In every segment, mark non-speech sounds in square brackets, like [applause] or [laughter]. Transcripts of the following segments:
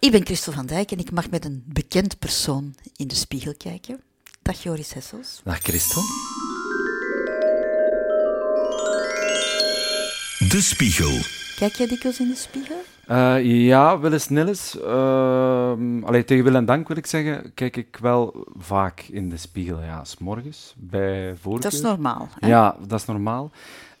Ik ben Christel van Dijk en ik mag met een bekend persoon in de spiegel kijken. Dag Joris Hessels. Dag Christel. De Spiegel. Kijk jij dikwijls in de spiegel? Uh, ja, wel eens Nilles. Uh, allee, tegen wil en dank wil ik zeggen, kijk ik wel vaak in de spiegel. Ja, s morgens bij voorkeur. Dat is normaal. Hè? Ja, dat is normaal.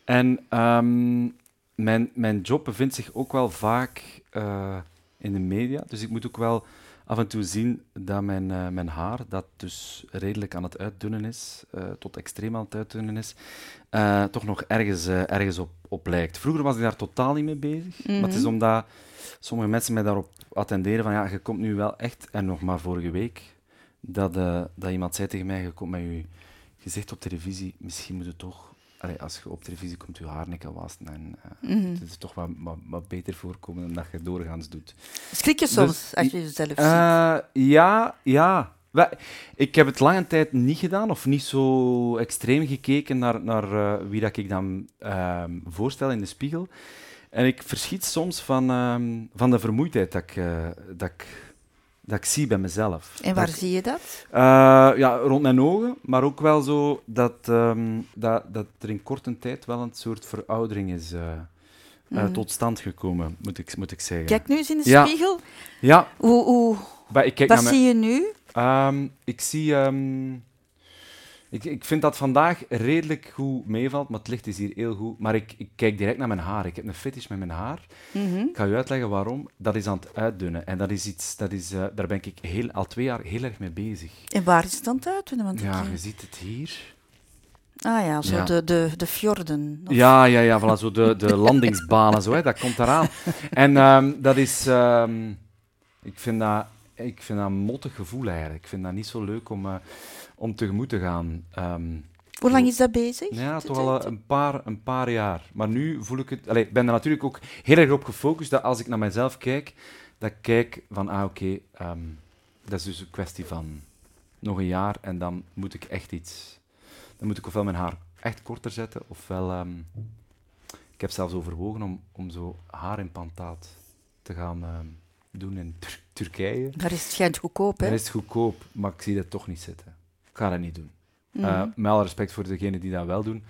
En um, mijn, mijn job bevindt zich ook wel vaak uh, in de media. Dus ik moet ook wel af en toe zien dat mijn, uh, mijn haar, dat dus redelijk aan het uitdunnen is, uh, tot extreem aan het uitdunnen is, uh, toch nog ergens, ergens op, op lijkt. Vroeger was ik daar totaal niet mee bezig. Mm -hmm. Maar het is omdat sommige mensen mij daarop attenderen van ja, je komt nu wel echt, en nog maar vorige week, dat, dat iemand zei tegen mij, je komt met je gezicht op televisie, misschien moet je toch Allee, als je op televisie komt, je haar niet kan wassen. En, uh, mm -hmm. Het is toch wat, wat, wat, beter voorkomen dan dat je doorgaans doet. Schrik je soms dus, als je jezelf uh, ziet? Ja, ja. Ik heb het lange tijd niet gedaan of niet zo extreem gekeken naar, naar uh, wie dat ik dan uh, voorstel in de spiegel. En ik verschiet soms van, uh, van de vermoeidheid dat ik, dat ik, dat ik zie bij mezelf. En waar zie je dat? Uh, ja, rond mijn ogen, maar ook wel zo dat, um, dat, dat er in korte tijd wel een soort veroudering is mm. tot stand gekomen, moet ik, moet ik zeggen. Kijk nu eens in de ja. spiegel. Ja. Hoe, hoe, Ba, ik kijk wat naar zie je nu? Um, ik zie. Um, ik, ik vind dat vandaag redelijk goed meevalt, maar het licht is hier heel goed. Maar ik, ik kijk direct naar mijn haar. Ik heb een fetish met mijn haar. Mm -hmm. Ik ga je uitleggen waarom. Dat is aan het uitdunnen. En dat is iets, dat is, uh, daar ben ik heel, al twee jaar heel erg mee bezig. En waar is het aan het uitdunnen? Want ja, ik... je ziet het hier. Ah ja, zo Ja. De, de, de fjorden. Of- Ja, ja, ja, voilà, zo de, de [laughs] landingsbanen, zo, hè, dat komt eraan. En ehm, dat is... ehm, ik, vind dat, ik vind dat een mottig gevoel eigenlijk. Ik vind dat niet zo leuk om, eh, om tegemoet te gaan. Ehm, Hoe lang is dat bezig? ja, toch al eh, een paar, een paar jaar. Maar nu voel ik het... Ik ben er natuurlijk ook heel erg op gefocust dat als ik naar mezelf kijk, dat ik kijk van, ah oké, ehm, dat is dus een kwestie van nog een jaar en dan moet ik echt iets... Dan moet ik ofwel mijn haar echt korter zetten, ofwel... ehm, ik heb zelfs overwogen om, om zo haarimplantaat te gaan doen in Tur- Turkije. Daar is het schijnt goedkoop, hè? Dat is goedkoop, maar ik zie dat toch niet zitten. Ga dat niet doen. Mhm. Eh, met alle respect voor degenen die dat wel doen.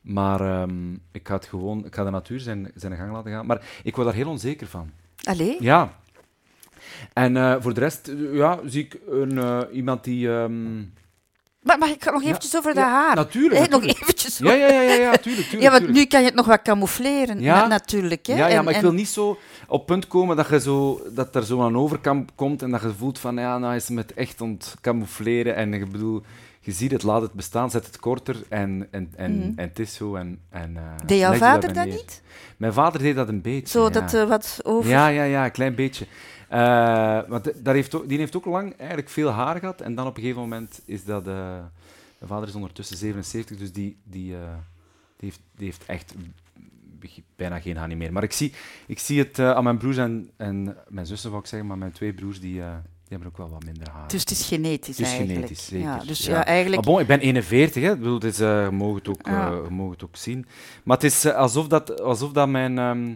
Maar ehm, ik ga het gewoon, ik ga de natuur zijn, zijn gang laten gaan. Maar ik word daar heel onzeker van. Allee? Ja. En eh, voor de rest, ja, zie ik een, eh, iemand die... ehm, Maar mag ik nog eventjes over ja, haar? Natuurlijk. Nog Ja, ja, ja, ja, ja, tuurlijk, tuurlijk, Ja, want tuurlijk. nu kan je het nog wat camoufleren, Ja. na- natuurlijk. Hè? Ja, ja, En- maar ik wil niet zo op punt komen dat, je zo, dat er zo aan overkant komt en dat je voelt van, ja, nou is het echt ontcamoufleren. En ik bedoel, je ziet het, laat het bestaan, zet het korter en, en, en, Mhm. en het is zo. En, en, eh, Deed jouw vader dat niet? Mijn vader deed dat een beetje. Zo ja. dat eh, wat over... Ja, ja, ja, een klein beetje. Eh, want daar heeft ook, die heeft ook lang eigenlijk veel haar gehad. En dan op een gegeven moment is dat... mijn vader is ondertussen 77, dus die, die, eh, die, heeft, die heeft echt bijna geen haar niet meer. Maar ik zie, ik zie het eh, aan mijn broers en, en mijn zussen, wou ik zeggen, maar mijn twee broers, die, eh, die hebben ook wel wat minder haar. Dus het is genetisch Het is eigenlijk. genetisch, zeker, Ja, dus ja. ja, eigenlijk... Maar bon, ik ben 41, hè. Ik bedoel, eh, je, mag het ook, Ja. mag het ook zien. Maar het is alsof, dat, alsof dat mijn... ehm,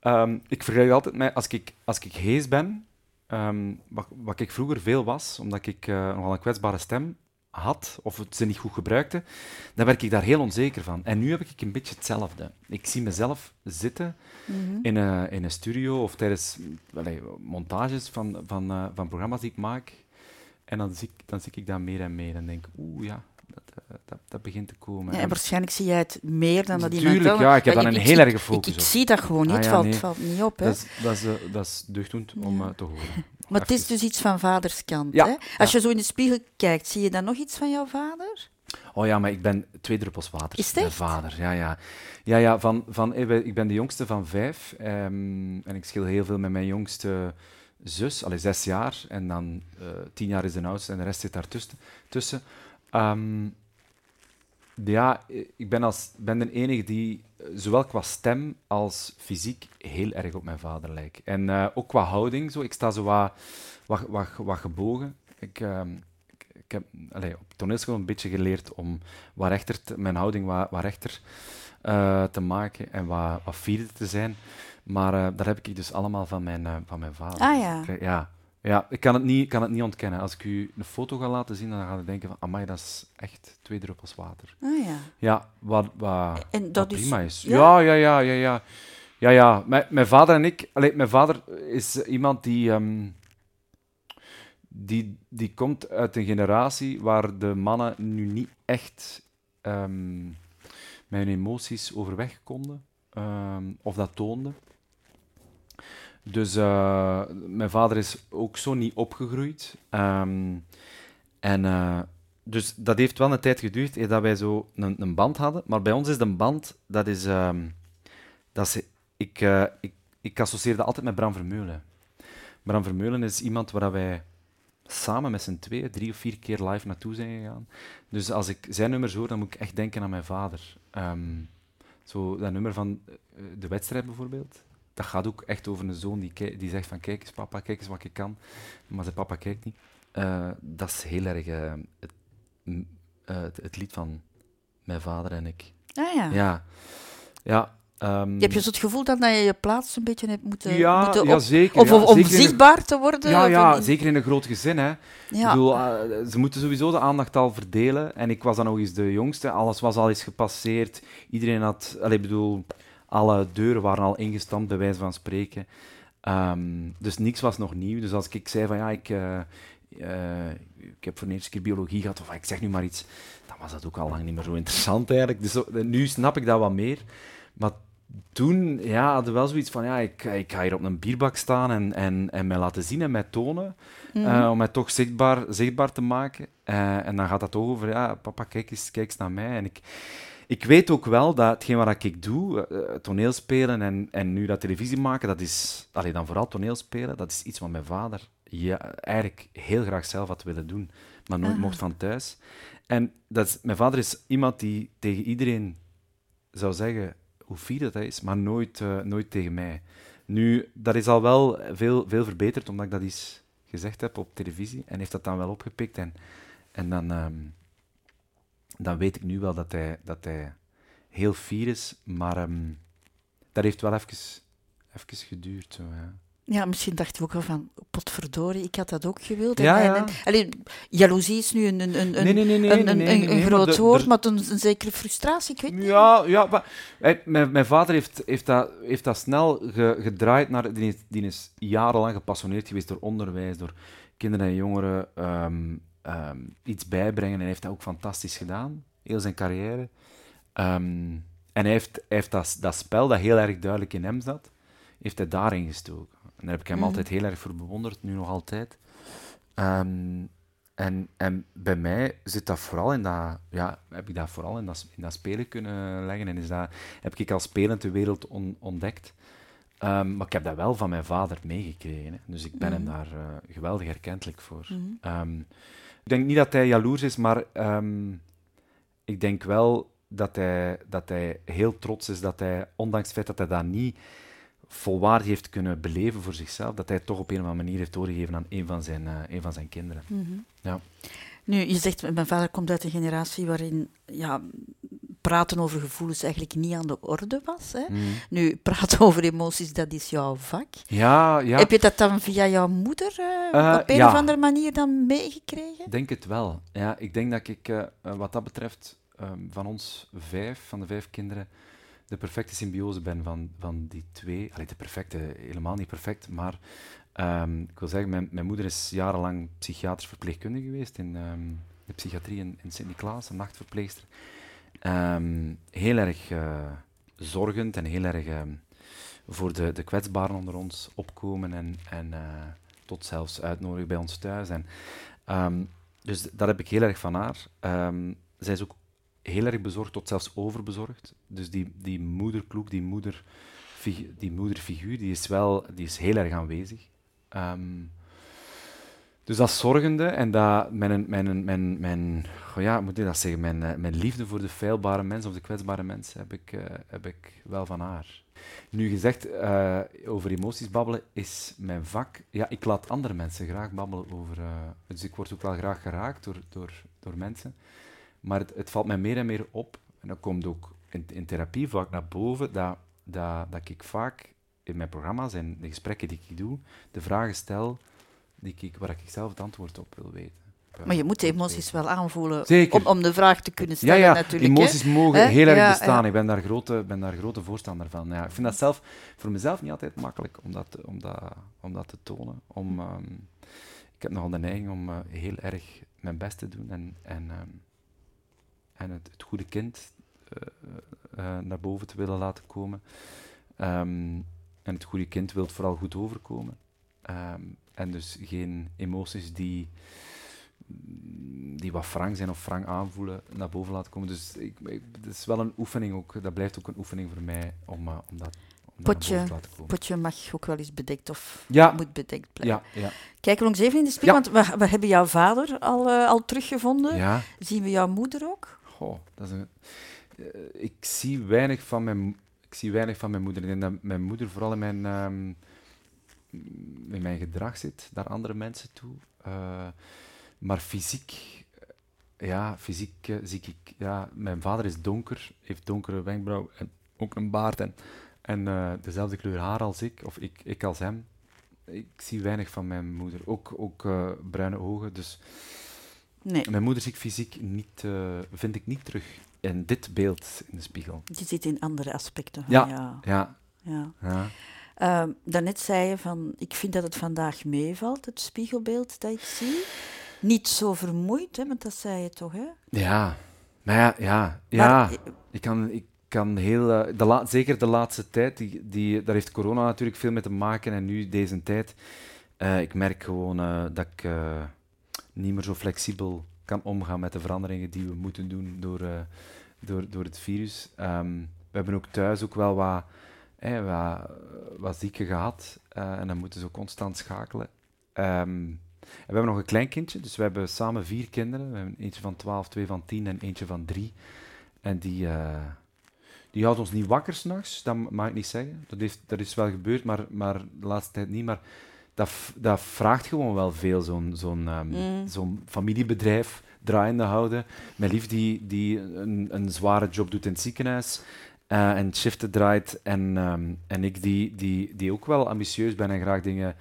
ehm, ik vergelijk altijd met... Als ik, als ik hees ben, ehm, wat, wat ik vroeger veel was, omdat ik nogal een kwetsbare stem had, of het ze niet goed gebruikte, dan werd ik daar heel onzeker van. En nu heb ik een beetje hetzelfde. Ik zie mezelf zitten Mhm. in een, in een studio of tijdens allee, montages van, van, eh, van programma's die ik maak. En dan zie, ik, dan zie ik dat meer en meer en denk, oeh ja, dat, eh, dat, dat begint te komen. Ja, en waarschijnlijk zie jij het meer dan dat iemand Tuurlijk, ja, ik heb daar een heel erge focus ik, ik zie dat gewoon niet, Ah, het ja, valt, nee. valt niet op. Hè? dat, is, dat, is, eh, dat is deugddoend om eh, te horen. Maar het is dus iets van vaderskant. Ja, Hè? Als ja. je zo in de spiegel kijkt, zie je dan nog iets van jouw vader? Oh ja, maar ik ben twee druppels water. Is Mijn vader, ja, ja. Ja, ja van, van, ik ben- ik ben de jongste van vijf. ehm, en ik schil heel veel met mijn jongste zus, al zes jaar. En dan eh, tien jaar is de oudste en de rest zit daartussen. Tussen. Ehm, ja, ik ben, als, ben de enige die eh, zowel qua stem als fysiek heel erg op mijn vader lijkt. En eh, ook qua houding, zo. ik sta zo wat, wat, wat, wat gebogen. Ik, ehm, ik, heb allee, op toneelschool een beetje geleerd om wat rechter te- mijn houding wat, wat rechter eh, te maken en wat, wat fierder te zijn. Maar dat heb ik dus allemaal van mijn, van mijn vader. Ah ja. Ja, ja ik kan het, niet, kan het niet ontkennen. Als ik u een foto ga laten zien, dan ga je denken van, amai, dat is echt twee druppels water. Ah ja. Ja, wat, wat, en dat wat prima is. Ja? Ja, ja, ja, ja. ja. Ja, ja. Mijn, mijn vader en ik... Allee, mijn vader is iemand die... Um, die, die komt uit een generatie waar de mannen nu niet echt um, met hun emoties overweg konden. Um, of dat toonden. Dus uh, mijn vader is ook zo niet opgegroeid. Um, en uh, dus dat heeft wel een tijd geduurd dat wij zo een, een, band hadden. Maar bij ons is de band, dat is... Um, dat ik, uh, ik, ik associeer dat altijd met Bram Vermeulen. Bram Vermeulen is iemand waar wij samen met z'n tweeën drie of vier keer live naartoe zijn gegaan. Dus als ik zijn nummers hoor, dan moet ik echt denken aan mijn vader. Um, zo dat nummer van de wedstrijd bijvoorbeeld, dat gaat ook echt over een zoon die, die zegt van kijk eens papa, kijk eens wat ik kan. Maar zijn papa kijkt niet. Uh, dat is heel erg uh, het, uh, het, het, lied van mijn vader en ik. Ah ja. Ja. ja um, heb je zo het gevoel dat je je plaats een beetje hebt moeten, ja, moeten op, ja, zeker, of, om zeker zichtbaar te worden? Ja, ja in, zeker in een groot gezin. Hè. Ik bedoel, ze moeten sowieso de aandacht al verdelen. En ik was dan nog eens de jongste. Alles was al eens gepasseerd. Iedereen had... Allez, ik bedoel, alle deuren waren al ingestampt, bij wijze van spreken. Um, dus niks was nog nieuw. Dus als ik zei van ja, ik, uh, uh, ik heb voor de eerste keer biologie gehad, of ik zeg nu maar iets, dan was dat ook al lang niet meer zo interessant eigenlijk. Dus nu snap ik dat wat meer. Maar toen ja, hadden we wel zoiets van ja, ik, ik ga hier op een bierbak staan en, en, en mij laten zien en mij tonen. Mm uh, om mij toch zichtbaar, zichtbaar te maken. en dan gaat dat toch over, ja, papa, kijk eens, kijk eens naar mij. En ik, ik weet ook wel dat hetgeen wat ik doe, uh, toneelspelen en, en nu dat televisie maken, dat is, allee, dan vooral toneelspelen, dat is iets wat mijn vader ja, eigenlijk heel graag zelf had willen doen, maar nooit mocht van thuis. En dat is, mijn vader is iemand die tegen iedereen zou zeggen hoe fier dat hij is, maar nooit, uh, nooit tegen mij. Nu, dat is al wel veel, veel verbeterd, omdat ik dat eens gezegd heb op televisie, en heeft dat dan wel opgepikt. En, en dan... Um, dan weet ik nu wel dat hij, dat hij heel fier is, maar um, dat heeft wel even, even geduurd. Zo, ja. ja, misschien dacht je ook wel van, potverdorie, ik had dat ook gewild. Ja, en, ja. en, allee, jaloezie is nu een, een, een, nee, nee, nee, nee, een, nee, nee, een, nee, een nee, groot maar woord, maar een, een zekere frustratie, ik weet niet. Ja, ja maar, hij- mijn, mijn vader heeft, heeft, dat, heeft dat snel ge- gedraaid naar... Die is, die is jarenlang gepassioneerd geweest door onderwijs, door kinderen en jongeren ehm, ehm, iets bijbrengen. En hij heeft dat ook fantastisch gedaan, heel zijn carrière. Ehm, en hij heeft, hij heeft dat, dat spel, dat heel erg duidelijk in hem zat, heeft hij daarin gestoken. En daar heb ik hem Mhm. altijd heel erg voor bewonderd, nu nog altijd. Ehm, en, en bij mij zit dat vooral in dat, ja, heb ik dat vooral in dat, in dat spelen kunnen leggen. En is dat, heb ik als spelend de wereld on- ontdekt. Maar ik heb dat wel van mijn vader meegekregen. Hè. Dus ik ben hem Mhm. daar eh, geweldig erkentelijk voor. Mhm. Ik denk niet dat hij jaloers is, maar ehm, ik denk wel dat hij, dat hij heel trots is dat hij, ondanks het feit dat hij dat niet volwaardig heeft kunnen beleven voor zichzelf, dat hij het toch op een of andere manier heeft doorgegeven aan een van zijn, een van zijn kinderen. Mhm. Ja. Nu, je zegt, mijn vader komt uit een generatie waarin ja, praten over gevoelens eigenlijk niet aan de orde was. Hè? Mhm. Nu, praten [laughs] over emoties, dat is jouw vak. Ja, ja. Heb je dat dan via jouw moeder eh, Eh, op een ja. of andere manier dan meegekregen? Ik denk het wel. Ja, ik denk dat ik, eh, wat dat betreft, ehm, van ons vijf, van de vijf kinderen, de perfecte symbiose ben van, van die twee. Allee, de perfecte, helemaal niet perfect, maar ehm, ik wil zeggen, mijn, mijn moeder is jarenlang psychiatrisch verpleegkundige geweest in ehm, de psychiatrie in, in Sint-Niklaas, een nachtverpleegster. Ehm, heel erg eh, zorgend en heel erg ehm, voor de, de kwetsbaren onder ons opkomen en, en eh, tot zelfs uitnodigen bij ons thuis. En, ehm, dus dat heb ik heel erg van haar. Zij is ook heel erg bezorgd, tot zelfs overbezorgd. Dus die, die moederploeg, die, moeder, die moederfiguur, die is wel die is heel erg aanwezig. Ehm, dus dat zorgende en dat mijn, mijn, mijn, mijn, ja, moet dat zeggen, mijn, eh, mijn liefde voor de feilbare mens of de kwetsbare mens heb ik, eh, heb ik wel van haar. Nu gezegd, eh, over emoties babbelen is mijn vak. Ja, ik laat andere mensen graag babbelen over. dus ik word ook wel graag geraakt door, door, door mensen. Maar het, het valt mij meer en meer op, en dat komt ook in, in therapie vaak naar boven, dat, dat, dat ik vaak in mijn programma's en de gesprekken die ik doe, de vragen stel die ik, waar ik zelf het antwoord op wil weten. Maar je moet de emoties wel aanvoelen Zeker. om, om de vraag te kunnen Ja, stellen ja, natuurlijk. hè. emoties mogen heel erg Ja, bestaan. ja. Ik ben daar, grote, ben daar grote voorstander van. Ja, ik vind dat zelf voor mezelf niet altijd makkelijk om dat, om dat, om dat te tonen. Om, ehm, ik heb nogal de neiging om eh, heel erg mijn best te doen en, en, ehm, en het, het goede kind eh, eh, naar boven te willen laten komen. Ehm, en het goede kind wil vooral goed overkomen. En dus geen emoties die, die wat wrang zijn of wrang aanvoelen naar boven laten komen. Dus ik, ik, het is wel een oefening ook. Dat blijft ook een oefening voor mij om, eh, om dat, Potje- naar boven te laten komen. potje mag ook wel eens bedekt of Ja. moet bedekt blijven. Ja, ja, Kijken we nog even in de spiegel, want we, we hebben jouw vader al, eh, al teruggevonden. ja. Zien we jouw moeder ook? Goh, dat is een, eh, ik, zie weinig van mijn, ik zie weinig van mijn moeder. Ik denk dat mijn moeder vooral in mijn, ehm, in mijn gedrag zit naar andere mensen toe. Eh, maar fysiek, ja, fysiek eh, zie ik... Ja, mijn vader is donker, heeft donkere wenkbrauw en ook een baard en, en eh, dezelfde kleur haar als ik, of ik, ik als hem. Ik zie weinig van mijn moeder. Ook, ook bruine ogen, dus... Nee, Mijn moeder zie ik fysiek niet, vind ik niet terug in dit beeld in de spiegel. die zit in andere aspecten. van Ja. jou. Ja, ja. ja. Ehm, daarnet zei je van, ik vind dat het vandaag meevalt, het spiegelbeeld dat ik zie. Niet zo vermoeid, hè, want dat zei je toch, hè? Ja, maar ja, ja, ja. Maar, ik kan, ik kan heel, eh, de la- zeker de laatste tijd, die, die, daar heeft corona natuurlijk veel mee te maken en nu deze tijd, eh, ik merk gewoon eh, dat ik niet meer zo flexibel kan omgaan met de veranderingen die we moeten doen door, door, door het virus. Ehm, we hebben ook thuis ook wel wat, eh, wat, wat zieken gehad eh, en dan moeten ze constant schakelen. Ehm, we hebben nog een klein kindje, dus we hebben samen vier kinderen. We hebben eentje van 12, twee van 10 en eentje van 3. En die, eh, die houdt ons niet wakker s'nachts, dat mag ik niet zeggen. Dat, heeft, dat is wel gebeurd, maar, maar de laatste tijd niet. Maar dat, dat vraagt gewoon wel veel, zo'n zo'n ehm, Mm. zo'n familiebedrijf draaiende houden. Mijn lief die, die een, een zware job doet in het ziekenhuis eh, en shiften draait. En, ehm, en ik die, die, die ook wel ambitieus ben en graag dingen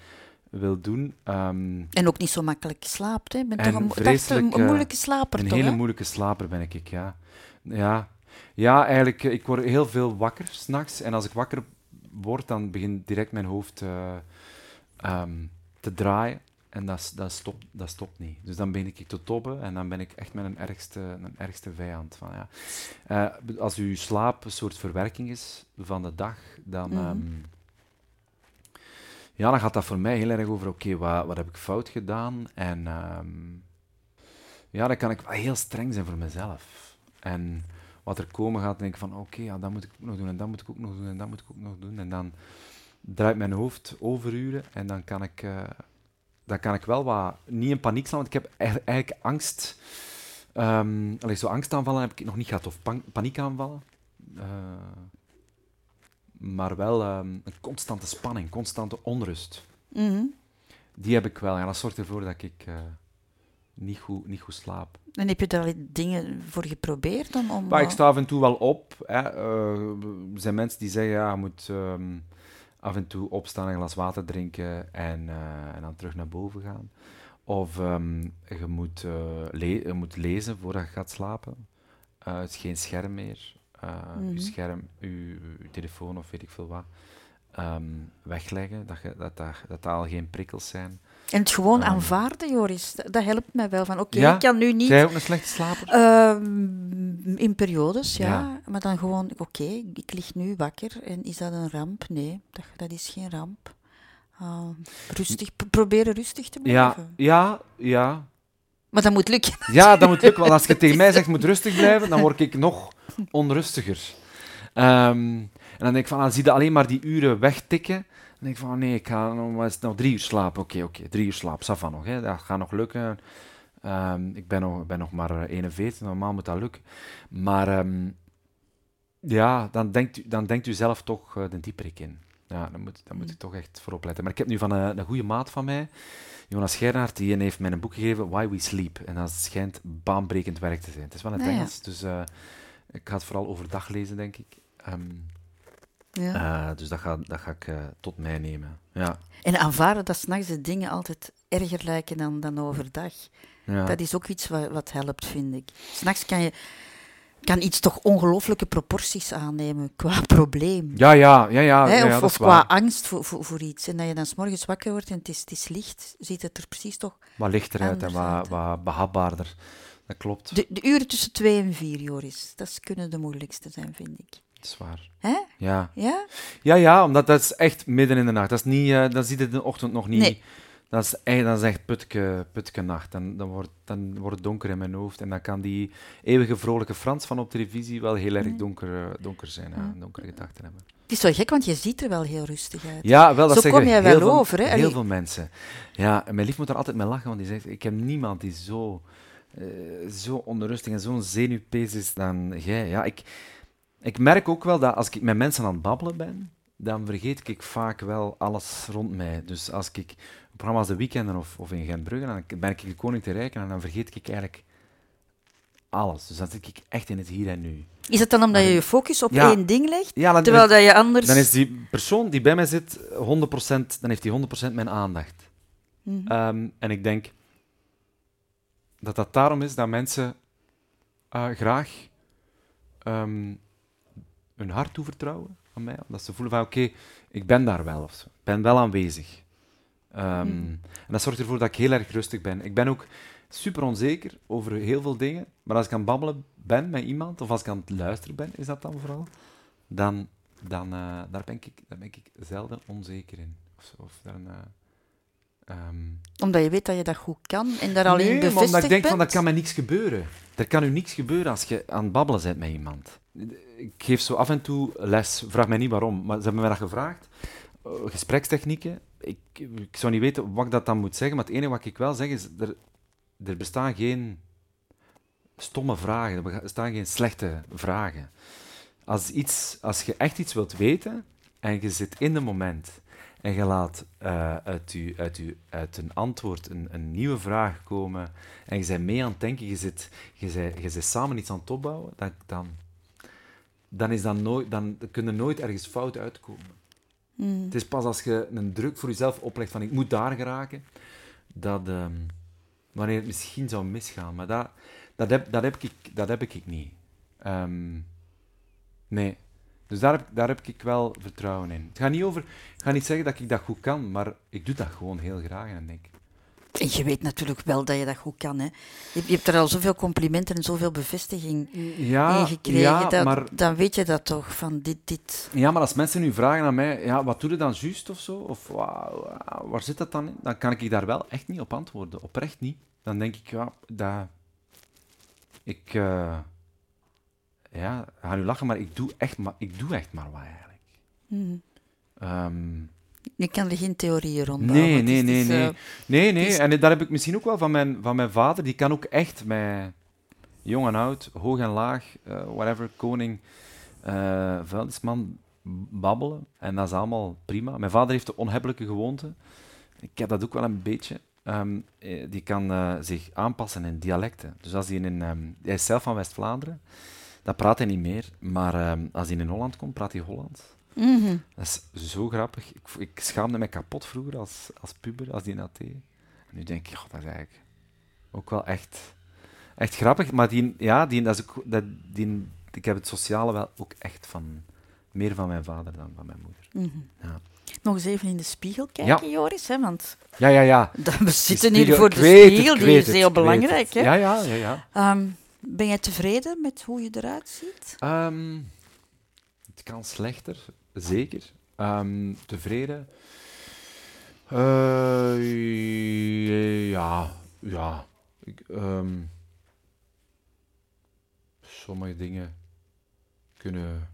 wil doen. Ehm, En ook niet zo makkelijk slaapt, hè? Je bent En toch een, vreselijk, een, moeilijke slaper, een toch, hele hè? moeilijke slaper ben ik, ja. Ja, ja eigenlijk, eh, ik word heel veel wakker s'nachts. En als ik wakker word, dan begint direct mijn hoofd eh, ehm, te draaien. En dat, dat, stopt, dat stopt niet. Dus dan begin ik te tobben en dan ben ik echt mijn ergste, mijn ergste vijand. Van, ja. Eh, als uw slaap een soort verwerking is van de dag, dan, Mhm. ehm, ja, dan gaat dat voor mij heel erg over, oké, wat, wat heb ik fout gedaan? En ehm, ja, dan kan ik heel streng zijn voor mezelf. En wat er komen gaat, denk ik van, oké, ja, dat moet ik ook nog doen, en dat moet ik ook nog doen, en dat moet ik ook nog doen. En dan draait mijn hoofd overuren en dan kan ik, eh, dan kan ik wel wat, niet in paniek slaan, want ik heb eigenlijk, angst. Ehm allee, zo angstaanvallen heb ik nog niet gehad, of pan- paniekaanvallen. Eh, maar wel ehm, een constante spanning, constante onrust. Mhm. Die heb ik wel. En dat zorgt ervoor dat ik eh, niet, goed, niet goed slaap. En heb je daar dingen voor geprobeerd om... om Maar ik sta af en toe wel op. Hè. Eh, er zijn mensen die zeggen, ja, je moet ehm, af en toe opstaan, een glas water drinken en, eh, en dan terug naar boven gaan. Of ehm, je, moet, le- je moet lezen voordat je gaat slapen. Eh, het is geen scherm meer. Mhm. Je scherm, je, telefoon of weet ik veel wat. ehm, wegleggen, dat, je, dat, dat, dat dat al geen prikkels zijn. En het gewoon Ehm. aanvaarden, Joris, dat, helpt mij wel. Van, oké, Ja? ik kan nu niet... Zij ook een slechte slaper? Ehm, in periodes, ja. Ja. Maar dan gewoon, oké, ik lig nu wakker en is dat een ramp? Nee, dat, dat is geen ramp. Ah, rustig, proberen rustig te Ja, blijven. ja, ja. Maar dat moet lukken. Ja, dat moet lukken. Want als je [laughs] tegen mij zegt, moet rustig blijven, dan word ik nog onrustiger. Ehm, en dan denk ik van, dan zie je alleen maar die uren wegtikken. Denk ik van, nee, ik ga nog, wat is het nou, drie uur slapen. Oké, oké, drie uur slaap. Ça va nog, hè. dat gaat nog lukken. Ehm, ik ben nog, ben nog maar eh, 41, normaal moet dat lukken. Maar ehm, ja, dan denkt, u, dan denkt u zelf toch eh, de dieperik in. Ja, dan moet, dan moet ik toch echt voor opletten. Maar ik heb nu van een, een goede maat van mij, Jonas Gernaert, die heeft mij een boek gegeven, Why We Sleep. En dat schijnt baanbrekend werk te zijn. Het is wel in het ja. Engels, dus eh, ik ga het vooral overdag lezen, denk ik. Ehm, Ja. Eh, dus dat ga, dat ga ik eh, tot mij nemen. Ja. En aanvaarden dat s'nachts de dingen altijd erger lijken dan, dan overdag. Ja. Dat is ook iets wat, wat helpt, vind ik. S'nachts kan, je, kan iets toch ongelooflijke proporties aannemen qua [laughs] probleem. ja, ja, ja, ja, Hè, ja, ja, of is qua waar. angst voor, voor, voor iets. En dat je dan s'morgens wakker wordt en het is, het is licht, ziet het er precies toch... Wat lichter uit en wat, wat behapbaarder. Dat klopt. De, de uren tussen twee en vier, Joris, dat kunnen de moeilijkste zijn, vind ik. Dat is waar. Hè? Ja. Ja? Ja, ja, omdat dat is echt midden in de nacht. Dat is niet, eh dat ziet het in de ochtend nog niet. Nee. Dat is echt, dat is echt putke, putke nacht. Dan, dan, wordt, dan wordt het donker in mijn hoofd. En dan kan die eeuwige vrolijke Frans van op televisie wel heel erg Mm. donker, eh, donker zijn. Ja, Ja. donkere gedachten hebben. Het is wel gek, want je ziet er wel heel rustig uit. Ja, wel, dat Zo kom jij heel wel veel, over, hè? Heel veel mensen. Ja, en mijn lief moet er altijd mee lachen, want die zegt, ik heb niemand die zo, eh, zo onrustig en zo'n zenuwpees is dan jij. Ja, ik, ik merk ook wel dat als ik met mensen aan het babbelen ben, dan vergeet ik vaak wel alles rond mij. Dus als ik op programma's de weekenden of, of in Gentbrugge, dan ben ik de koning te rijken en dan vergeet ik eigenlijk alles. Dus dan zit ik echt in het hier en nu. Is het dan omdat je je focus op Ja. één ding legt, Ja, dan, terwijl dat je anders... dan is die persoon die bij mij zit 100%, dan heeft hij 100% mijn aandacht. Mhm. Ehm, en ik denk dat dat daarom is dat mensen eh, graag ehm, hun hart toevertrouwen aan mij. Dat ze voelen van oké, ik ben daar wel of zo. Ik ben wel aanwezig. Ehm, Mhm. En dat zorgt ervoor dat ik heel erg rustig ben. Ik ben ook super onzeker over heel veel dingen. Maar als ik aan het babbelen ben met iemand, of als ik aan het luisteren ben, is dat dan vooral, dan, dan eh, daar, ben ik, daar ben ik zelden onzeker in. Of, zo, of dan, eh, ehm, Omdat je weet dat je dat goed kan en daar alleen nee, bevestigd omdat ik denk bent. van, dat kan mij niks gebeuren. Er kan u niks gebeuren als je aan het babbelen bent met iemand. Ik geef zo af en toe les, vraag mij niet waarom, maar ze hebben mij dat gevraagd. Eh, gesprekstechnieken. Ik, ik zou niet weten wat ik dat dan moet zeggen, maar het enige wat ik wel zeg is, er, er bestaan geen stomme vragen, er bestaan geen slechte vragen. Als, iets, als je echt iets wilt weten en je zit in het moment en je laat eh, uit, u, uit, u, uit een antwoord een, een nieuwe vraag komen en je bent mee aan het denken, je zit, je bent, je samen iets aan het opbouwen, dan, dan, is dat nooit, dan kun je nooit ergens fout uitkomen. Mhm. Het is pas als je een druk voor jezelf oplegt van ik moet daar geraken, dat ehm, wanneer het misschien zou misgaan. Maar dat, dat, heb, dat, heb, ik, dat heb ik niet. Ehm, nee. Dus daar heb, daar heb ik wel vertrouwen in. Het gaat niet over, ik ga niet zeggen dat ik dat goed kan, maar ik doe dat gewoon heel graag. En denk En je weet natuurlijk wel dat je dat goed kan. Hè. Je, je hebt er al zoveel complimenten en zoveel bevestiging ja, in gekregen. ja, dat, maar, Dan weet je dat toch, van dit, dit... ja, maar als mensen nu vragen aan mij, ja, wat doe je dan juist of zo? Of wa- wa- waar zit dat dan in? Dan kan ik daar wel echt niet op antwoorden. Oprecht niet. Dan denk ik, ja, dat... Ik... eh, ja, ga nu lachen, maar ik doe echt maar, ik doe echt maar wat eigenlijk. Ehm, Je kan er geen theorieën rond Nee, nee, nee, nee. eh, Nee, nee, Dus- en daar heb ik misschien ook wel van mijn, van mijn vader. Die kan ook echt met jong en oud, hoog en laag, eh, whatever, koning, eh vuilnisman, babbelen. En dat is allemaal prima. Mijn vader heeft de onhebbelijke gewoonte. Ik heb dat ook wel een beetje. Ehm, eh, die kan zich aanpassen in dialecten. Dus als hij in... ehm, hij is zelf van West-Vlaanderen. Dat praat hij niet meer. Maar ehm, als hij in Holland komt, praat hij Hollands. Mhm. Dat is zo grappig. Ik, ik schaamde me kapot vroeger als, als puber, als die. En nu denk ik, god, dat is eigenlijk ook wel echt, echt grappig. Maar die, ja, die, dat is ook, dat, die, ik heb het sociale wel ook echt van, meer van mijn vader dan van mijn moeder. Mhm. Ja. Nog eens even in de spiegel kijken, Joris. Hè, want Ja, ja, ja. dat- we zitten hier voor de het, spiegel, die is heel belangrijk. Hè? Ja, ja, ja. ja. Ehm, ben jij tevreden met hoe je eruit ziet? Ehm, het kan slechter, zeker. Ehm, tevreden? Eh, ja, ja. Ik, ehm, sommige dingen kunnen.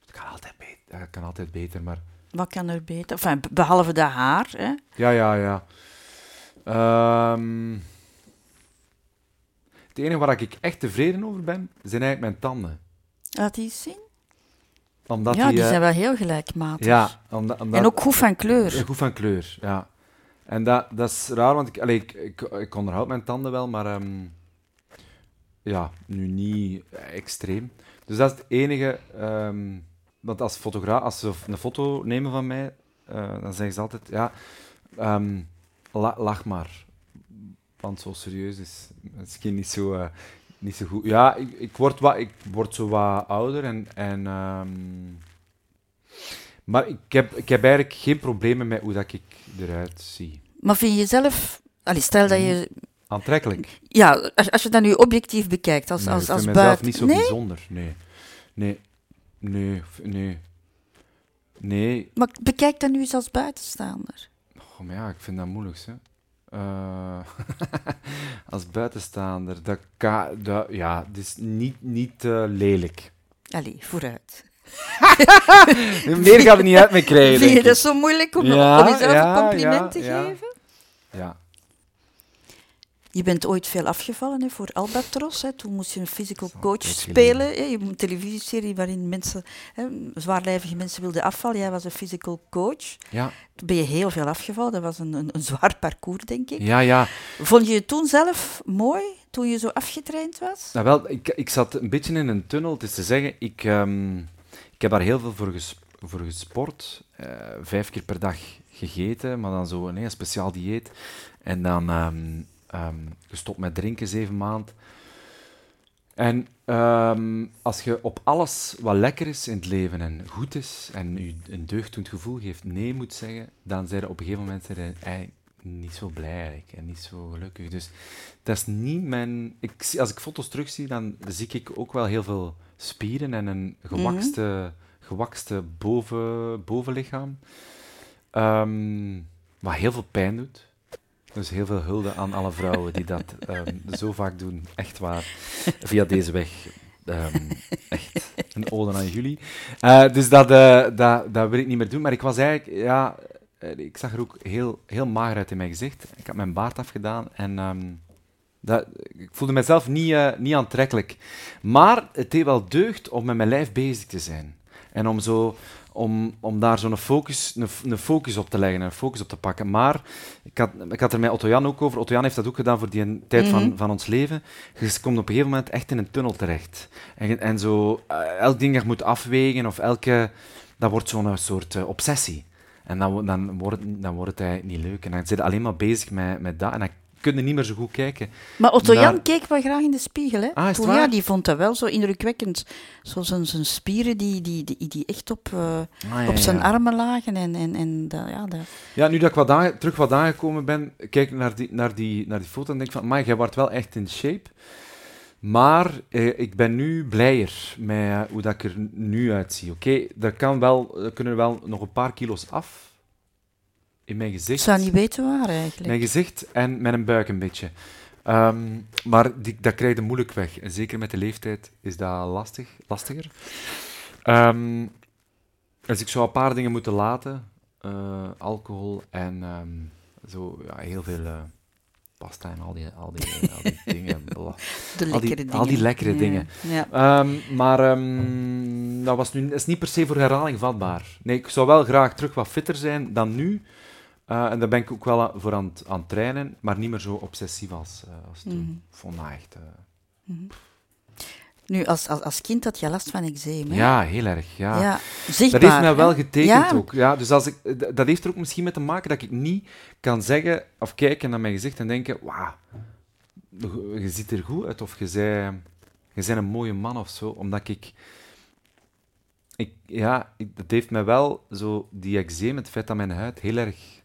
Het kan altijd beter, het kan altijd beter, maar. Wat kan er beter? Enfin, behalve de haar. Hè? Ja, ja, ja. Ehm, het enige waar ik echt tevreden over ben, zijn eigenlijk mijn tanden. Laat die zien. Omdat ja, die eh, zijn wel heel gelijkmatig. Ja, omdat, omdat, En ook goed van kleur. Goed van kleur, ja. En dat, dat is raar, want ik, allee, ik, ik, ik onderhoud mijn tanden wel, maar ehm, ja, nu niet extreem. Dus dat is het enige ehm, want als fotograaf, als ze een foto nemen van mij, eh, dan zeggen ze altijd, ja, ehm, la- lach maar. Want zo serieus is misschien niet zo, eh, niet zo goed. Ja, ik, ik, word wat, ik word zo wat ouder en... en ehm, maar ik heb, ik heb eigenlijk geen problemen met hoe dat ik eruit zie. Maar vind je jezelf... Allee, stel dat je... Aantrekkelijk. Ja, als, als je dat nu objectief bekijkt, als, Nee, als, ik als vind mezelf buiten... niet zo nee? bijzonder. Nee. Nee. Nee. Nee. Nee. Maar bekijk dat nu eens als buitenstaander. Oh, maar ja, ik vind dat moeilijk, hè. Eh, [laughs] als buitenstaander, dat kan... Dat, ja, het is niet, niet eh, lelijk. Allee, vooruit. [laughs] Meer gaat het niet uit mee krijgen, Vind je dat zo moeilijk om, Ja, om jezelf ja, een compliment ja, te geven? Ja. Je bent ooit veel afgevallen hè, voor Albatros. Hè. Toen moest je een physical coach spelen. Hè. Je een televisieserie waarin mensen, hè, zwaarlijvige mensen wilden afvallen. Jij was een physical coach. Ja, Toen ben je heel veel afgevallen. Dat was een, een, een zwaar [laughs] parcours, denk ik. ja, ja. Vond je het toen zelf mooi, toen je zo afgetraind was? Nou wel, ik, ik zat een beetje in een tunnel. Het is te zeggen, ik, ehm, ik heb daar heel veel voor, ges- voor gesport. eh, vijf keer per dag gegeten, maar dan zo nee, een speciaal dieet. En dan ehm, ehm, gestopt met drinken zeven maanden. En ehm, als je op alles wat lekker is in het leven en goed is en je een deugddoend gevoel geeft nee moet zeggen, dan zijn je op een gegeven moment zijn je eigenlijk niet zo blij eigenlijk en niet zo gelukkig. Dus dat is niet mijn... Ik, als ik foto's terugzie, dan zie ik ook wel heel veel spieren en een gewakste, gewakste boven, bovenlichaam. Ehm, wat heel veel pijn doet. Dus heel veel hulde aan alle vrouwen die dat ehm, zo vaak doen. Echt waar. Via deze weg. Ehm, echt een ode aan jullie. Eh, dus dat, eh, dat, dat wil ik niet meer doen. Maar ik was eigenlijk... Ja, eh, ik zag er ook heel, heel mager uit in mijn gezicht. Ik had mijn baard afgedaan en... ehm, dat, ik voelde mezelf niet, niet aantrekkelijk. Maar het deed wel deugd om met mijn lijf bezig te zijn. En om, zo, om, om daar zo'n focus, een, een focus op te leggen, een focus op te pakken. Maar ik had, ik had er met Otto Jan ook over. Otto Jan heeft dat ook gedaan voor die een tijd van, Mhm. van ons leven. Je komt op een gegeven moment echt in een tunnel terecht. En, en zo, eh, elk ding dat je moet afwegen, of elke... Dat wordt zo'n soort eh, obsessie. En dan, dan, wordt dan wordt het eigenlijk niet leuk. En dan zit alleen maar bezig met, met dat. En dan kun je niet meer zo goed kijken. Maar Otto Jan keek wel graag in de spiegel. Hè? Ah, Toen, ja, die vond dat wel zo indrukwekkend. Zo zijn, zijn spieren die, die, die, die echt op, eh, Ah, ja, op zijn ja. armen lagen. En, en, en dat, ja, dat... Ja, nu dat ik wat aange- terug wat aangekomen ben, kijk ik naar die, naar die, naar die foto en denk van, maar jij wordt wel echt in shape. Maar eh, ik ben nu blijer met hoe dat ik er nu uitzie. Oké, er, kan wel, er kunnen wel nog een paar kilo's af in mijn Ik gezicht. zou niet weten waar eigenlijk. Mijn gezicht en mijn buik een beetje. Ehm, maar die, dat krijg je moeilijk weg. En zeker met de leeftijd is dat lastig, lastiger. Ehm, dus ik zou een paar dingen moeten laten. Eh, alcohol en ehm, zo, ja, heel veel eh, pasta en al die, al die, al die [laughs] dingen. De al die- lekkere dingen. al die lekkere Ja, dingen. Ja. Maar ehm, dat was nu, is niet per se voor herhaling vatbaar. Nee, ik zou wel graag terug wat fitter zijn dan nu. Eh, en daar ben ik ook wel voor aan, het- aan het trainen, maar niet meer zo obsessief als, eh, als toen. Mhm. Ik vond echt... eh, Nu, als, als, als kind had je last van eczeem. hè? ja, heel erg. Ja. ja. Zichtbaar. Dat heeft mij wel getekend Ja. ook. Ja, dus als ik, dat heeft er ook misschien mee te maken dat ik niet kan zeggen of kijken naar mijn gezicht en denken: wauw, je ziet er goed uit of je bent, je bent een mooie man of zo. Omdat ik. ik ja, ik, dat heeft mij wel zo, die eczeem, het feit dat mijn huid heel erg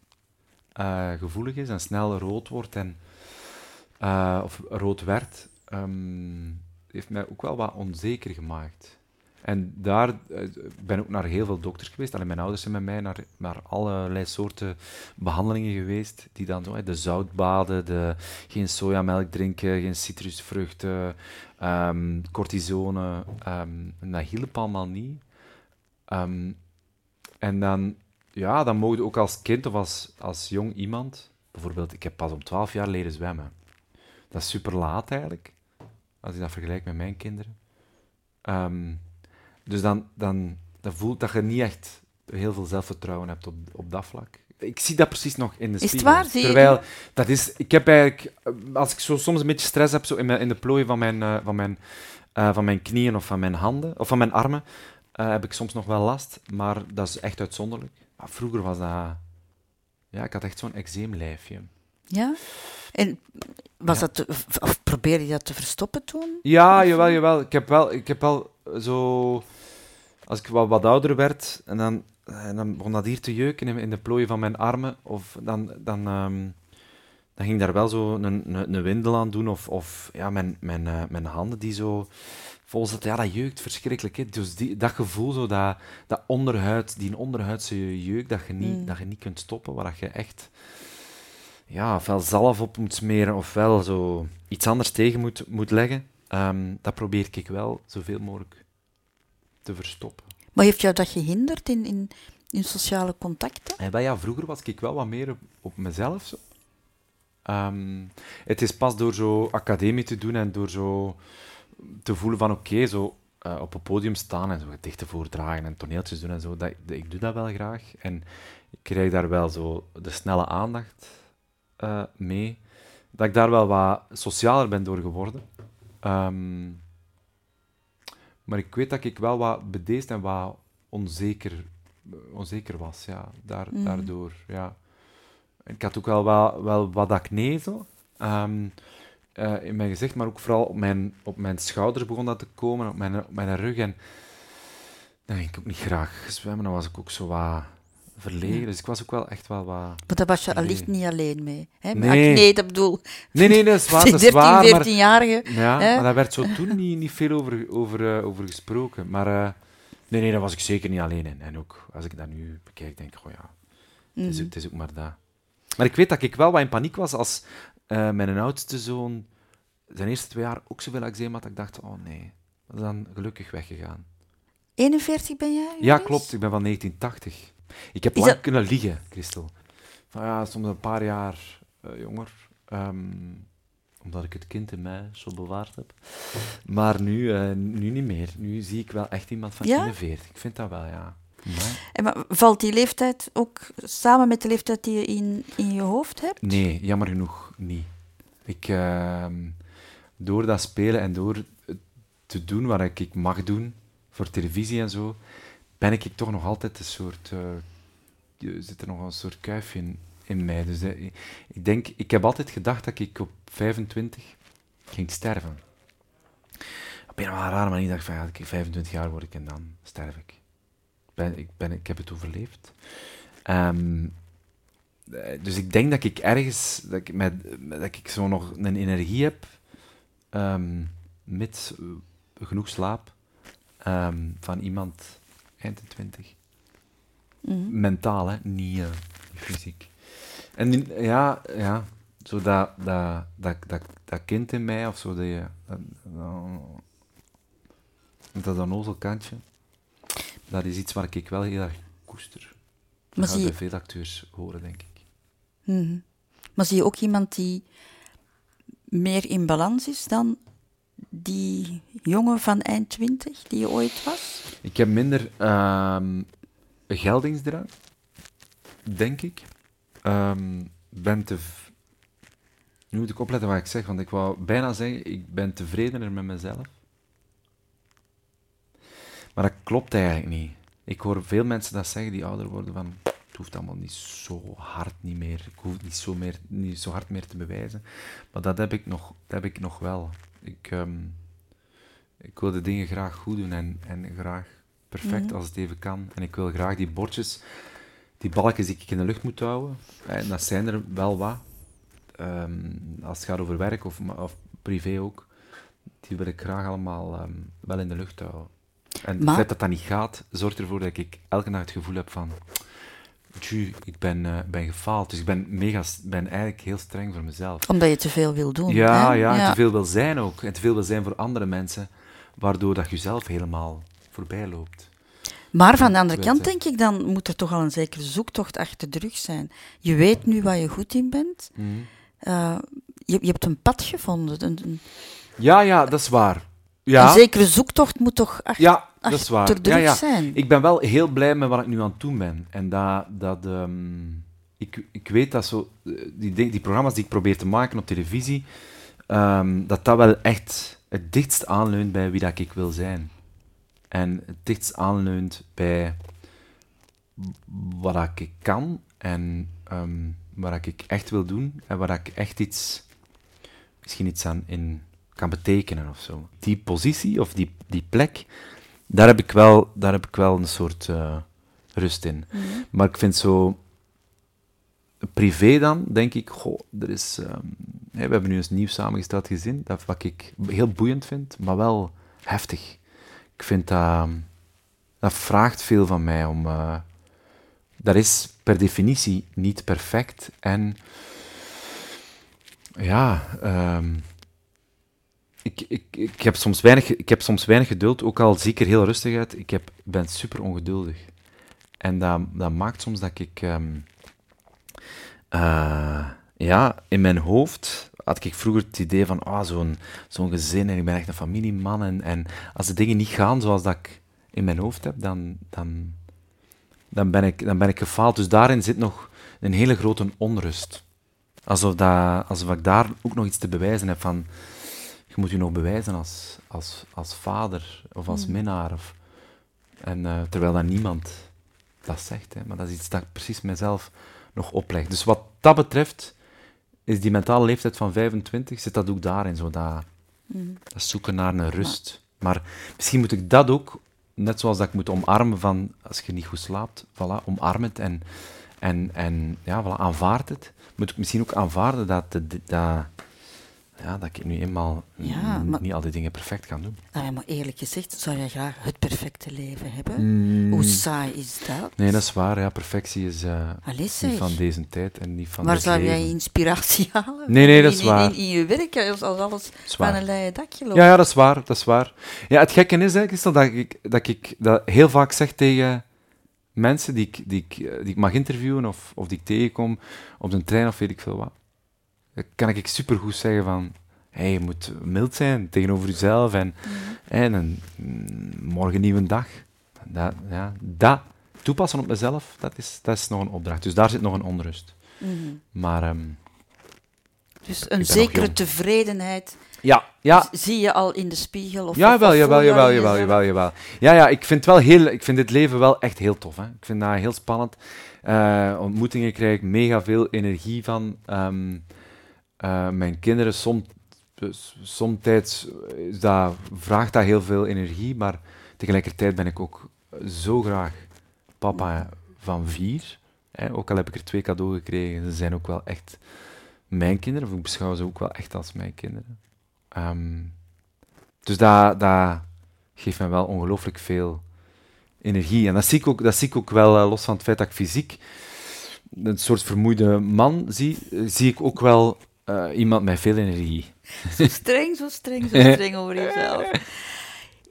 eh, gevoelig is en snel rood wordt en, eh, of rood werd, ehm, heeft mij ook wel wat onzeker gemaakt. En daar eh, ik ben ook naar heel veel dokters geweest. Alleen mijn ouders zijn met mij naar, naar allerlei soorten behandelingen geweest. Die dan zo, de zoutbaden, de, geen sojamelk drinken, geen citrusvruchten, ehm, cortisone. ehm, dat hielp allemaal niet. Ehm, en dan, ja, dan mogen ook als kind of als, als jong iemand, bijvoorbeeld, ik heb pas om 12 jaar leren zwemmen. Dat is super laat eigenlijk, als je dat vergelijkt met mijn kinderen. Ehm, dus dan, dan, dan voelt dat je niet echt heel veel zelfvertrouwen hebt op, op dat vlak. Ik zie dat precies nog in de het spiegel. waar? Zie je Terwijl, dat is... Ik heb eigenlijk... Als ik zo soms een beetje stress heb zo in, mijn, in de plooien van mijn, eh, van, mijn, eh, van mijn knieën of van mijn handen, of van mijn armen, eh, heb ik soms nog wel last, maar dat is echt uitzonderlijk. Maar vroeger was dat... Ja, ik had echt zo'n eczeemlijfje. Ja? En was Ja. dat, te- of probeer je dat te verstoppen toen? Ja, jawel, jawel. Ik heb wel, ik heb wel zo... Als ik wat, wat ouder werd, en dan, en dan begon dat hier te jeuken in, in de plooien van mijn armen, of dan, dan, ehm, dan ging daar wel zo een, een, een windel aan doen, of, of ja, mijn, mijn, eh, mijn handen die zo vol zitten. Ja, dat jeukt verschrikkelijk. Hè. Dus die, dat gevoel, zo, dat, dat onderhuid, die onderhuidse jeuk, dat je niet, Mm. dat je niet kunt stoppen, waar dat je echt ja, ofwel zalf op moet smeren, ofwel zo iets anders tegen moet, moet leggen. Ehm, dat probeer ik wel zoveel mogelijk te verstoppen. Maar heeft jou dat gehinderd in, in, in sociale contacten? En wel, ja, vroeger was ik wel wat meer op, op mezelf. Zo. Ehm, het is pas door zo academie te doen en door zo te voelen van oké, zo eh, op een podium staan en zo gedichten voordragen en toneeltjes doen en zo, dat, dat- ik doe dat wel graag. En ik krijg daar wel zo de snelle aandacht eh, mee. Dat ik daar wel wat socialer ben door geworden. Ehm, maar ik weet dat ik wel wat bedeesd en wat onzeker, onzeker was, ja, daar, Mhm. daardoor. Ja. Ik had ook wel, wel, wel wat acne zo, ehm, eh, in mijn gezicht, maar ook vooral op mijn, op mijn schouders begon dat te komen, op mijn, op mijn rug. En dan ging ik ook niet graag zwemmen, dan was ik ook zo wat verlegen. Ja. Dus ik was ook wel echt wel wat... Maar daar was je allicht niet alleen mee. Hè? Nee. Nee, dat bedoel Nee, nee, dat is waar, [laughs] dat is 13, waar, maar... 14-jarige. Ja, Hè? maar daar werd zo toen niet, niet veel over, over, eh, over gesproken. Maar eh, nee, nee, daar was ik zeker niet alleen in. En ook als ik dat nu bekijk, denk ik, oh ja, het, is, Mhm. ook- het is ook maar dat. Maar ik weet dat ik wel wat in paniek was als eh, mijn oudste zoon zijn eerste twee jaar ook zoveel eczeem had, dat ik dacht, oh nee, dat is dan gelukkig weggegaan. 41 ben jij? Ja, klopt, ik ben van 1980. Ik heb Is lang dat- kunnen liegen, Christel. Van ja, soms een paar jaar eh, jonger. ehm, omdat ik het kind in mij zo bewaard heb. Maar nu, eh, nu niet meer. Nu zie ik wel echt iemand van Ja? 41. Ik vind dat wel, ja. En valt die leeftijd ook samen met de leeftijd die je in, in je hoofd hebt? Nee, jammer genoeg niet. Ik, ehm, door dat spelen en door te doen wat ik, ik mag doen, voor televisie en zo, ben ik toch nog altijd een soort... je- zit er nog een soort kuifje in, in mij. Dus eh, ik- denk... Ik heb altijd gedacht dat ik op 25 ging sterven. Op een of andere rare manier dacht ik van, ja, ik 25 jaar word ik en dan sterf ik. Ik, ben, ik, ben, ik heb het overleefd. Ehm, eh, dus ik denk dat ik ergens, dat ik, met, dat ik zo nog een energie heb, ehm, met eh, genoeg slaap, ehm, van iemand eind de twintig. Mhm. Mentaal, hè, niet eh, fysiek. En ja, ja, zo dat, dat, dat, dat, dat kind in mij, of zo, dat, je, dat, dat, dat onnozelkantje, dat is iets waar ik wel heel erg koester. Dat Maar gaat zie bij je- veel acteurs horen, denk ik. Mhm. Maar zie je ook iemand die meer in balans is dan die jongen van eind 20 die je ooit was? Ik heb minder ehm geldingsdrang, denk ik. Ehm, ben te... Nu moet ik opletten wat ik zeg, want ik wou bijna zeggen, ik ben tevredener met mezelf. Maar dat klopt eigenlijk niet. Ik hoor veel mensen dat zeggen die ouder worden van... Het hoeft allemaal niet zo hard niet meer. Ik hoef niet zo, meer, niet zo hard meer te bewijzen. Maar dat heb ik nog, dat heb ik nog wel. Ik, ehm, ik wil de dingen graag goed doen en, en graag perfect Mhm. als het even kan. En ik wil graag die bordjes, die balkjes die ik in de lucht moet houden. En dat zijn er wel wat. Ehm, als het gaat over werk of, of privé ook. Die wil ik graag allemaal ehm, wel in de lucht houden. En het feit dat dat niet gaat, zorgt ervoor dat ik elke dag het gevoel heb van... Tju, ik ben, eh, ben gefaald. Dus ik ben, mega, ben eigenlijk heel streng voor mezelf. Omdat je te veel wil doen. Ja, hè? ja, en te veel wil zijn ook. En te veel wil zijn voor andere mensen, waardoor dat je zelf helemaal voorbij loopt. Maar van de andere kant denk ik, dan moet er toch al een zekere zoektocht achter de rug zijn. Je weet nu waar je goed in bent. Eh, je, je hebt een pad gevonden. Een, een, Ja, ja, dat is waar. Ja, een zekere zoektocht moet toch achter, ja dat is waar. Ja, ja. zijn. Ik ben wel heel blij met wat ik nu aan het doen ben. En dat, dat ehm, ik, ik weet dat zo, eh, die, di- die programma's die ik probeer te maken op televisie, ehm, dat dat wel echt het dichtst aanleunt bij wie dat ik wil zijn. en het dichtst aanleunt bij wat ik kan en ehm, wat ik echt wil doen en waar ik echt iets, misschien iets aan in kan betekenen of zo. Die positie of die, die plek, daar heb ik wel, daar heb ik wel een soort uh, rust in. Mhm. Maar ik vind zo privé dan, denk ik, goh, er is, ehm, we hebben nu eens nieuw samengesteld gezin, dat wat ik heel boeiend vind, maar wel heftig. Ik vind dat, dat vraagt veel van mij om, eh, dat is per definitie niet perfect en ja, ehm, ik, ik, ik, heb soms weinig, ik heb soms weinig geduld, ook al zie ik er heel rustig uit. Ik heb, ben super ongeduldig. En dat, dat maakt soms dat ik... ehm, eh, ja, in mijn hoofd had ik vroeger het idee van ah, zo'n zo'n gezin en ik ben echt een familieman. En, en als de dingen niet gaan zoals dat ik in mijn hoofd heb, dan, dan, dan, ben, ik, dan ben ik gefaald. Dus daarin zit nog een hele grote onrust. Alsof, dat, alsof ik daar ook nog iets te bewijzen heb van je moet je nog bewijzen als, als, als vader of als Mm. minnaar. Of, en, eh, terwijl dat niemand dat zegt. Hè. Maar dat is iets dat ik precies mezelf nog opleg. Dus wat dat betreft is die mentale leeftijd van 25, zit dat ook daarin, zo dat, Mhm. dat zoeken naar een rust. Maar misschien moet ik dat ook, net zoals dat ik moet omarmen van, als je niet goed slaapt, voilà, omarm het en, en, en ja, voilà, aanvaard het. Moet ik misschien ook aanvaarden dat, dat, ja, dat ik nu eenmaal Ja, maar- niet al die dingen perfect kan doen. Nou, maar eerlijk gezegd, zou jij graag het perfecte leven hebben? Mm, Hoe saai is dat? Nee, dat is waar. Ja, perfectie is eh, niet van deze tijd en niet van Waar dit zou jij inspiratie [laughs] halen? Nee, nee, dat is in, waar. In, in je werk, als als alles van een leien dakje loopt. Ja, ja, dat is waar. Dat is waar. Ja, het gekke is, hè, Christel, dat ik, dat ik dat heel vaak zeg tegen mensen die ik, die ik, eh, die ik mag interviewen of, of die ik tegenkom op de trein of weet ik veel wat. Dan kan ik supergoed zeggen van, hey, je moet mild zijn tegenover jezelf en, en een, mm, morgen nieuwe dag. Dat, ja, dat toepassen op mezelf, dat is, dat is nog een opdracht. Dus daar zit nog een onrust. Mhm. Maar ehm, Dus een zekere tevredenheid ja, ja, zie je al in de spiegel? Of, Ja, wel, jawel, jawel, jawel, jawel, jawel. Ja, ja, ik vind, wel heel, ik vind dit leven wel echt heel tof. Hè. Ik vind dat heel spannend. Eh, ontmoetingen krijg ik mega veel energie van. Ehm, eh, mijn kinderen, som, dus somtijds dat, vraagt dat heel veel energie, maar tegelijkertijd ben ik ook zo graag papa van vier. Hè. Ook al heb ik er twee cadeau gekregen, ze zijn ook wel echt mijn kinderen, of ik beschouw ze ook wel echt als mijn kinderen. Ehm, dus dat, geeft me wel ongelooflijk veel energie. En dat zie ik ook, dat zie ik ook wel, eh, los van het feit dat ik fysiek een soort vermoeide man zie, eh, zie ik ook wel eh, iemand met veel energie. Zo streng, zo streng, zo [laughs] streng over jezelf.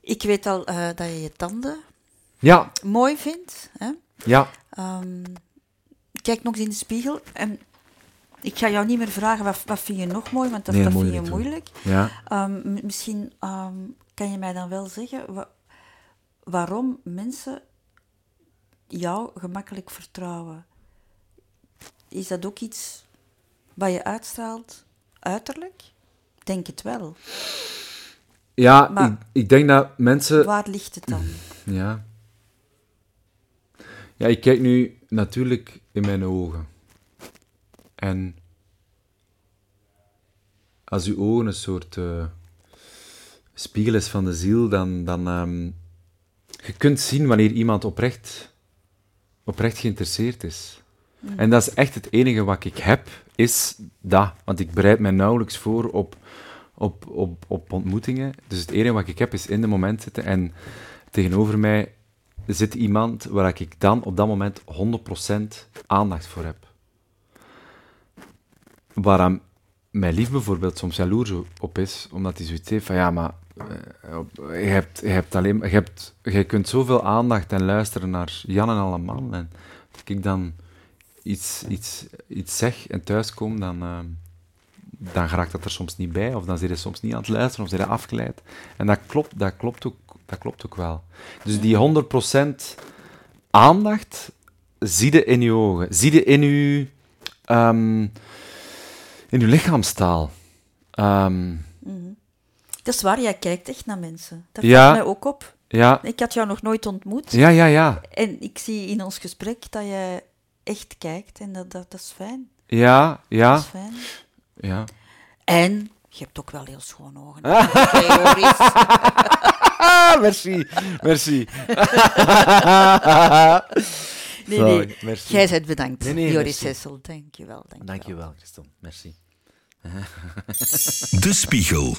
Ik weet al eh, dat je je tanden Ja, mooi vindt. Hè? ja. Ehm, kijk nog eens in de spiegel en ik ga jou niet meer vragen wat, wat vind je nog mooi, want dat, Nee, dat dat vind je moeilijk. ja. Ehm, misschien ehm, kan je mij dan wel zeggen wa- waarom mensen jou gemakkelijk vertrouwen. Is dat ook iets wat je uitstraalt uiterlijk? Denk het wel. Ja, Maar- ik, ik denk dat mensen... Waar ligt het dan? [clears throat] Ja. Ja, ik kijk nu natuurlijk in mijn ogen. En als uw ogen een soort eh, spiegel is van de ziel, dan, dan ehm, je kunt zien wanneer iemand oprecht, oprecht geïnteresseerd is. En dat is echt het enige wat ik heb, is dat. Want ik bereid mij nauwelijks voor op, op, op, op ontmoetingen. Dus het enige wat ik heb, is in de moment zitten en tegenover mij zit iemand waar ik dan op dat moment 100% aandacht voor heb. Waaraan mijn lief bijvoorbeeld soms jaloers op is, omdat hij zoiets heeft van ja, maar eh, je, hebt, je, hebt alleen, je, hebt, je kunt zoveel aandacht en luisteren naar Jan en allemaal. En als ik dan iets, iets, iets zeg en thuiskom, dan, eh, dan raakt dat er soms niet bij, of dan zit je soms niet aan het luisteren, of zit je afgeleid. En dat klopt, dat klopt, ook, dat klopt ook wel. Dus die 100% aandacht zie je in je ogen, zie je in je, ehm, in je lichaamstaal. Ehm, Mhm. Dat is waar, jij kijkt echt naar mensen. Dat Ja. valt mij ook op. Ja, Ik had jou nog nooit ontmoet. ja, ja, ja. En ik zie in ons gesprek dat jij echt kijkt. En dat, dat, dat is fijn. Ja, Dat ja, is fijn. ja. En je hebt ook wel heel schone ogen. [laughs] [laughs] Merci, merci. [laughs] Nee, Zalig, nee. merci. Jij bent bedankt, Nee, nee, Joris. Hessel. Dank je wel. Dank je wel. Dankjewel, Christel. Merci. De Spiegel.